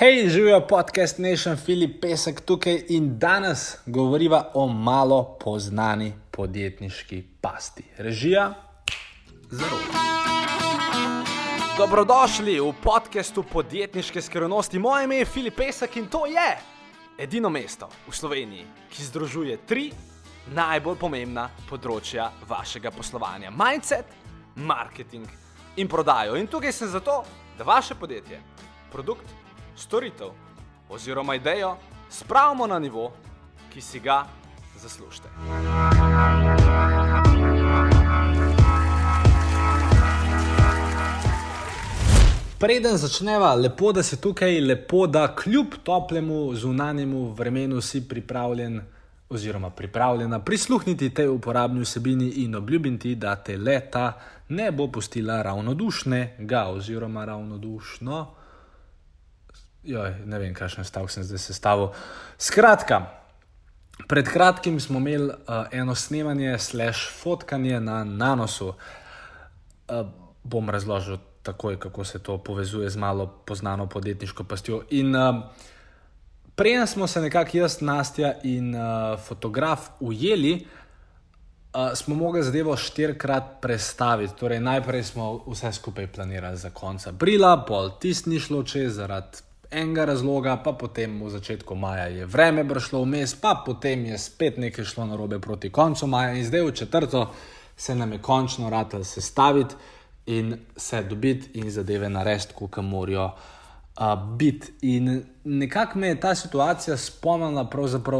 Hej, živijo podcast Nation, Filip Pesek tukaj in danes govoriva o malo poznani podjetniški pasti. Režija, zelo. Dobrodošli v podkastu podjetniške skrivnosti. Moje ime je Filip Pesek in to je edino mesto v Sloveniji, ki združuje tri najbolj pomembna področja vašega poslovanja: mindset, marketing in prodajo. In tukaj sem zato, da vaše podjetje, produkt, storitev oziroma idejo spravimo na nivo, ki si ga zaslužite. Preden začneva, lepo, da si tukaj, lepo, da kljub toplemu zunanjemu vremenu si pripravljen oziroma pripravljena prisluhniti tej uporabni vsebini in obljubim ti, da te leta ne bo pustila ravnodušnega oziroma ravnodušno. Joj, ne vem, kakšen stavek sem zdaj sestavil. Skratka, pred kratkim smo imeli uh, eno snemanje, slash fotkanje na nanosu. Uh, bom razložil takoj, kako se to povezuje z malo poznano podjetniško pastjo. In uh, Prej smo se nekako jaz, Nastja in uh, fotograf ujeli, uh, smo mogli zadevo štirikrat prestaviti. Torej, najprej smo vse skupaj planirali za konec aprila, pol tisti ni šlo čez zaradi enega razloga, pa potem v začetku maja je vreme bršlo vmes, pa potem je spet nekaj šlo na robe proti koncu maja in zdaj v četrto se nam je končno ratelj sestaviti in se dobiti in zadeve narediti, kot morajo uh, biti. In nekako me je ta situacija spomnila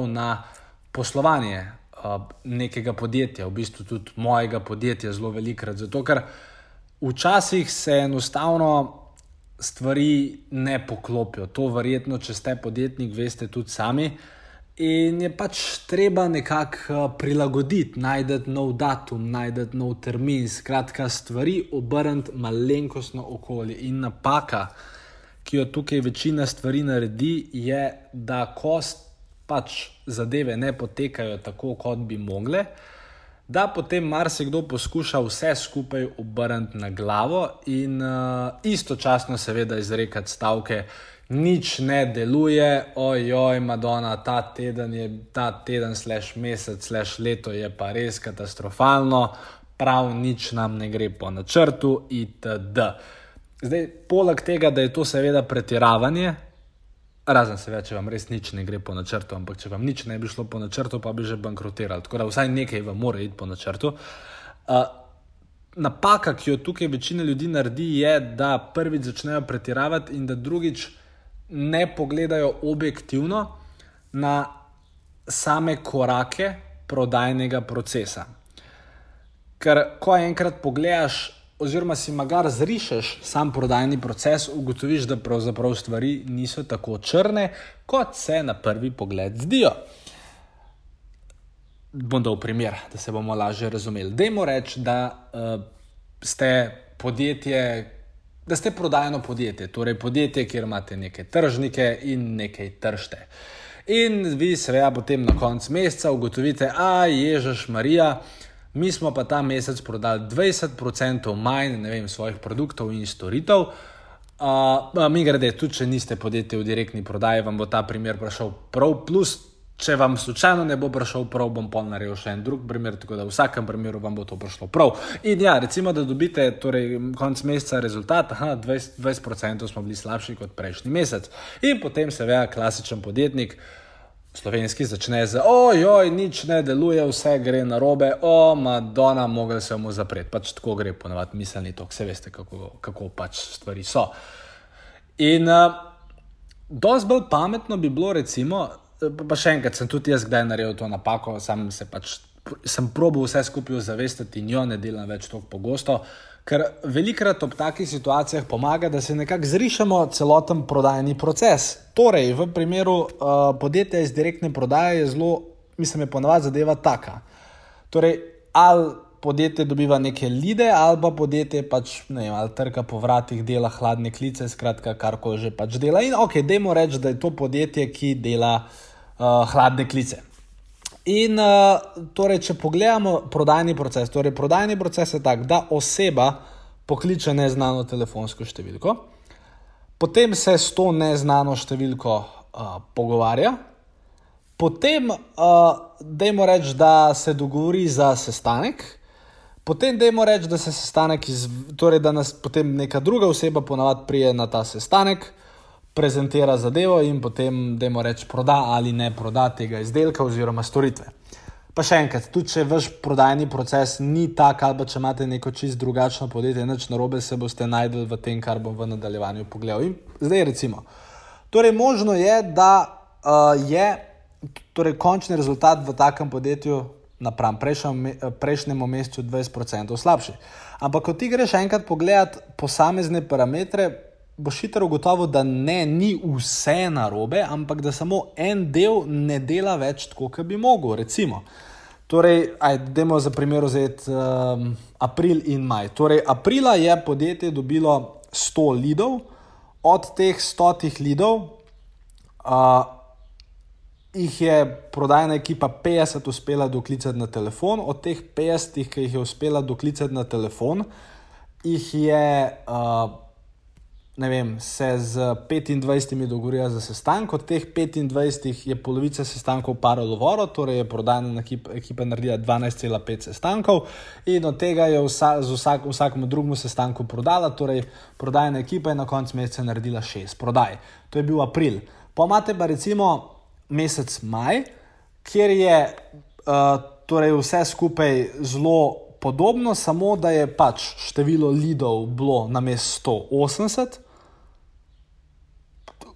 na poslovanje uh, nekega podjetja, v bistvu tudi mojega podjetja, zelo velikrat. Zato, ker včasih se enostavno stvari ne poklopijo. To verjetno, če ste podjetnik, veste tudi sami. In je pač treba nekako prilagoditi, najti nov datum, najti nov termin, skratka, stvari obrniti malenkostno okolje in napaka ki jo tukaj večina stvari naredi, je, da ko pač zadeve ne potekajo tako, kot bi mogle, da potem marsikdo poskuša vse skupaj obrniti na glavo in uh, istočasno, seveda, izrekati stavke. Nič ne deluje, ojoj, Madonna, ta teden je, ta teden, slash mesec, slash leto je pa res katastrofalno, prav nič nam ne gre po načrtu, itd. Zdaj, poleg tega, da je to seveda pretiravanje, razen seveda, če vam res nič ne gre po načrtu, ampak če vam nič ne bi šlo po načrtu, pa bi že bankrotirali. Tako da vsaj nekaj vam mora iti po načrtu. Uh, napaka, ki jo tukaj večina ljudi naredi, je, da prvič začnejo pretiravati in da drugič ne pogledajo objektivno na same korake prodajnega procesa. Ker ko enkrat pogledaš, oziroma si magar zrišeš sam prodajni proces, ugotoviš, da pravzaprav stvari niso tako črne, kot se na prvi pogled zdijo. Bom dal primer, da se bomo lažje razumeli. Dajmo reči, da uh, ste podjetje. Da ste prodajno podjetje, torej podjetje, kjer imate neke tržnike in nekaj tržte. In vi, seveda, potem na koncu meseca ugotovite, a ježeš Marija, uh, mi smo pa ta mesec prodali 20% manj vem, svojih produktov in storitev. Uh, mi grede, tudi če niste podjetje v direktni prodaji, vam bo ta primer prišel prav. Plus, če vam slučajno ne bo prišel prav, bom pa naredil še en drug primer, tako da v vsakem primeru vam bo to prišlo prav. In ja, recimo, da dobite torej, konec meseca rezultat, aha, 20%, 20% smo bili slabši kot prejšnji mesec. In potem se ve, klasičen podjetnik. Slovenski začne z, ojoj, nič ne deluje, vse gre na robe, o, Madonna, mogel se mu zapreti. Pač tako gre, ponovadi, miselni tok, vse veste, kako, kako pač stvari so. In uh, dosti bolj pametno bi bilo, recimo, pa še enkrat, sem tudi jaz kdaj naredil to napako, sam se pač, sem probil vse skupaj zavestiti in jo ne delam več tako pogosto. Ker velikrat ob takih situacijah pomaga, da se nekako zrišemo celoten prodajni proces. Torej, v primeru uh, podjetja iz direktne prodaje je zelo, mislim, je ponovadi zadeva taka. Torej, ali podjetje dobiva neke lide, ali pa podjetje pač, ne vem, ali trka po vratih, dela hladne klice, skratka, kar ko že pač dela. In ok, dajmo reči, da je to podjetje, ki dela uh, hladne klice. In uh, torej, če pogledamo prodajni proces, torej prodajni proces je tak, da oseba pokliče neznano telefonsko številko, potem se s to neznano številko uh, pogovarja, potem uh, dajmo reči, da se dogovori za sestanek. Potem dajmo reči, da se sestanek, iz, torej da nas potem neka druga oseba ponavadi prije na ta sestanek, prezentira zadevo in potem, dajmo reči, proda ali ne proda tega izdelka oziroma storitve. Pa še enkrat, tudi če vaš prodajni proces ni tak, ali pa če imate neko čist drugačno podjetje, nič narobe, se boste najdel v tem, kar bom v nadaljevanju pogledal. In zdaj, recimo, torej možno je, da uh, je torej, končni rezultat v takem podjetju napram prejšnjemu mesecu 20% slabši. Ampak, ko ti greš enkrat pogledat posamezne parametre, boš hitro ugotovil, da ne, ni vse narobe, ampak da samo en del ne dela več tako, kot bi mogel. Recimo, torej, ajdemo za primer vzeti um, april in maj. Torej, aprila je podjetje dobilo 100 lidov, od teh 100 lidov. Uh, jih je prodajna ekipa 50 uspela doklicati na telefon, od teh 50, ki jih je uspela doklicati na telefon, jih je. Uh, Ne vem, se z 25 dogovorila za sestanek, od teh 25 je polovica sestankov paralo voro, torej je prodajna ekipa, ekipa naredila 12,5 sestankov, in od tega je vsa, z vsak, vsakemu drugemu sestanku prodala, torej prodajna ekipa je na koncu meseca naredila 6 prodaj. To je bil april. Pa imate pa recimo mesec maj, kjer je uh, torej vse skupaj zelo podobno, samo da je pač število lidov bilo na mestu 180.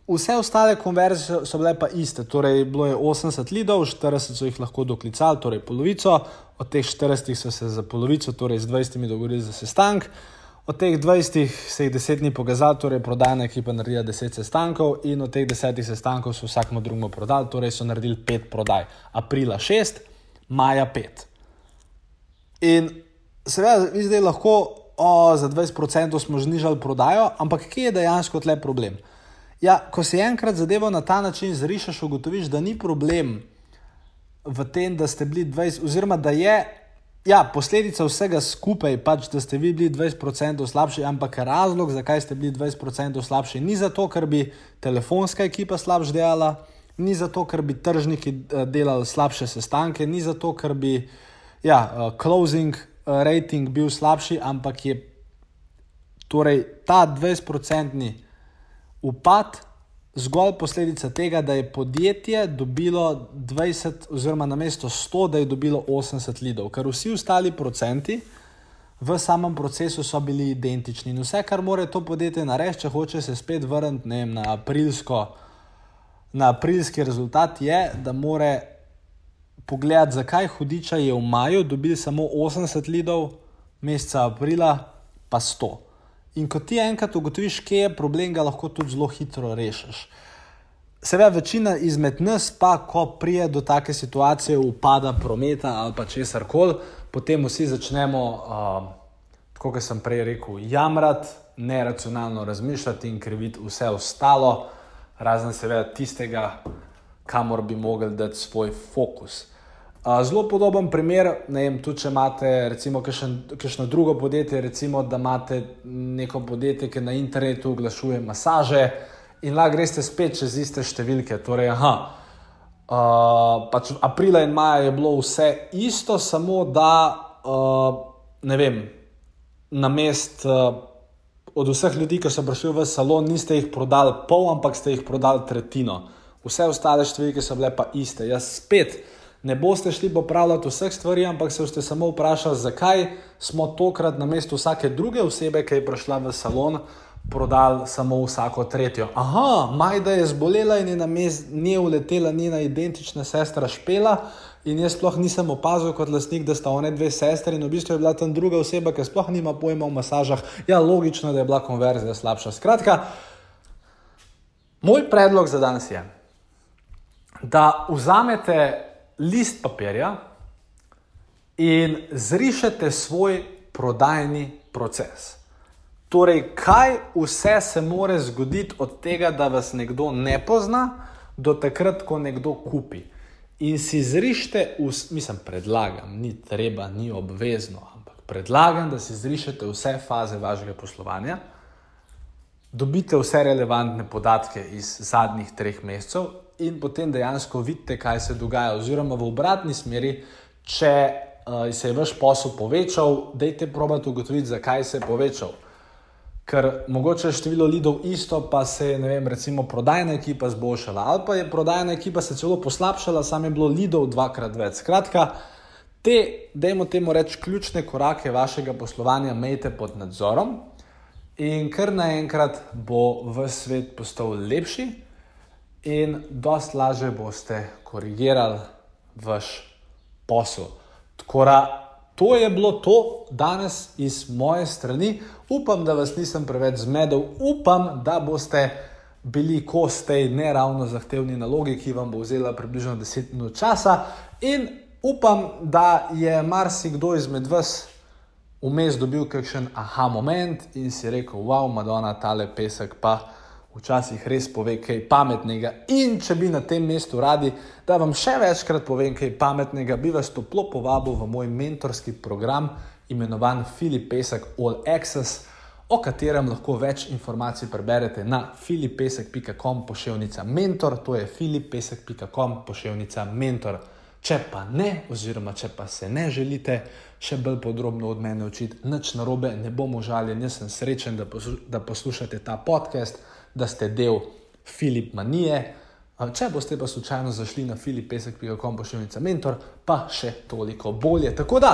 Vse ostale konverzije so bile pa iste, torej bilo je 80 lidov, 40 so jih lahko doklicali, torej polovico, od teh 40 so se za polovico, torej z 20 dogovorili za sestanek. Od teh 20 se je 10 dni pokazalo, torej prodajna ekipa naredila 10 sestankov, in od teh 10 sestankov so vsakmo drugemu prodali, torej so naredili 5 prodaj. Aprila 6, maja 5. In seveda, vi zdaj lahko o, za 20% smo znižali prodajo, ampak kje je dejansko tle problem? Ja, ko si enkrat zadevo na ta način zrišeš, ugotoviš, da ni problem v tem, da ste bili 20, oziroma da je Ja, posledica vsega skupaj pač, da ste vi bili 20% slabši, ampak razlog, zakaj ste bili 20% slabši, ni zato, ker bi telefonska ekipa slabše delala, ni zato, ker bi tržniki eh, delali slabše sestanke, ni zato, ker bi ja, uh, closing uh, rating bil slabši, ampak je torej ta 20% upad zgolj posledica tega, da je podjetje dobilo 20, oziroma na mesto 100, da je dobilo 80 lidov, ker vsi ostali procenti v samem procesu so bili identični. In vse, kar more to podjetje narediti, če hoče se spet vrniti ne, na, aprilsko, na aprilski rezultat, je, da more pogledati, zakaj hudiča je v maju dobil samo 80 lidov, meseca aprila pa 100. In ko ti enkrat ugotoviš, kje je problem, ga lahko tudi zelo hitro rešiš. Seveda, večina izmed nas, pa ko prije do take situacije, upada prometa ali pa česar koli, potem vsi začnemo, uh, tako kot sem prej rekel, jamrati, neracionalno razmišljati in kriviti vse ostalo, razen seveda tistega, kamor bi mogli dati svoj fokus. Zelo podoben primer, ne vem, tudi če imate, recimo, kakšno drugo podjetje, recimo, da imate neko podjetje, ki na internetu oglašuje masaže in lahko greste spet čez iste številke. Torej, aha, uh, pač aprila in maja je bilo vse isto, samo da, uh, ne vem, na mest uh, od vseh ljudi, ki so prišli v salon, niste jih prodali pol, ampak ste jih prodali tretjino. Vse ostale številke so bile pa iste. Jaz spet ne boste šli popravljati vseh stvari, ampak se boste samo vprašali, zakaj smo tokrat na mestu vsake druge osebe, ki je prišla v salon, prodali samo vsako tretjo. Aha, Majda je zbolela in je na mest nje uletela njena identična sestra Špela. In jaz sploh nisem opazil kot lastnik, da sta one dve sestri, in v bistvu je bila tam druga oseba, ki sploh nima pojma o masažah. Ja, logično, da je bila konverzija slabša. Skratka, moj predlog za danes je, da vzamete list papirja in zrišete svoj prodajni proces. Torej, kaj vse se more zgoditi od tega, da vas nekdo ne pozna, do takrat, ko nekdo kupi. In si zrišete, mislim, predlagam, ni treba, ni obvezno, ampak predlagam, da si zrišete vse faze vašega poslovanja, dobite vse relevantne podatke iz zadnjih treh mesecev in potem dejansko vidite, kaj se dogaja. Oziroma, v obratni smeri, če uh, se je vaš posel povečal, dajte probati ugotoviti, zakaj se je povečal. Ker mogoče je število lidov isto, pa se je, vem, recimo prodajna ekipa zboljšala, ali pa je prodajna ekipa se celo poslabšala, sam je bilo lidov dvakrat več. Skratka, te, dajmo temu reči, ključne korake vašega poslovanja imejte pod nadzorom in kar naenkrat bo v svet postal lepši, in dosta lažje boste korigirali vaš posel. Tako da to je bilo to danes iz moje strani. Upam, da vas nisem preveč zmedel, upam, da boste bili kos tej neravno zahtevni nalogi, ki vam bo vzela približno 10 minut časa. In upam, da je marsikdo izmed vas vmes dobil kakšen aha moment in si rekel: Wow, Madonna, tale pesek pa včasih res pove kaj pametnega. In če bi na tem mestu radi, da vam še večkrat povem kaj pametnega, bi vas toplo povabil v moj mentorski program, imenovan Filip Pesek All Access, o katerem lahko več informacij preberete na filipesek.com pošiljka mentor, to je filipesek.com pošiljka mentor. Če pa ne, oziroma če pa se ne želite še bolj podrobno od mene učiti, nič narobe, ne bomo žaljeni, jaz sem srečen, da, poslu da poslušate ta podcast da ste del Filip Manije. Če boste pa slučajno zašli na filipesek.com pošiljnica mentor, pa še toliko bolje. Tako da,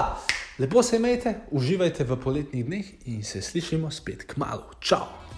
lepo se imejte, uživajte v poletnih dneh in se slišimo spet k malu. Čau!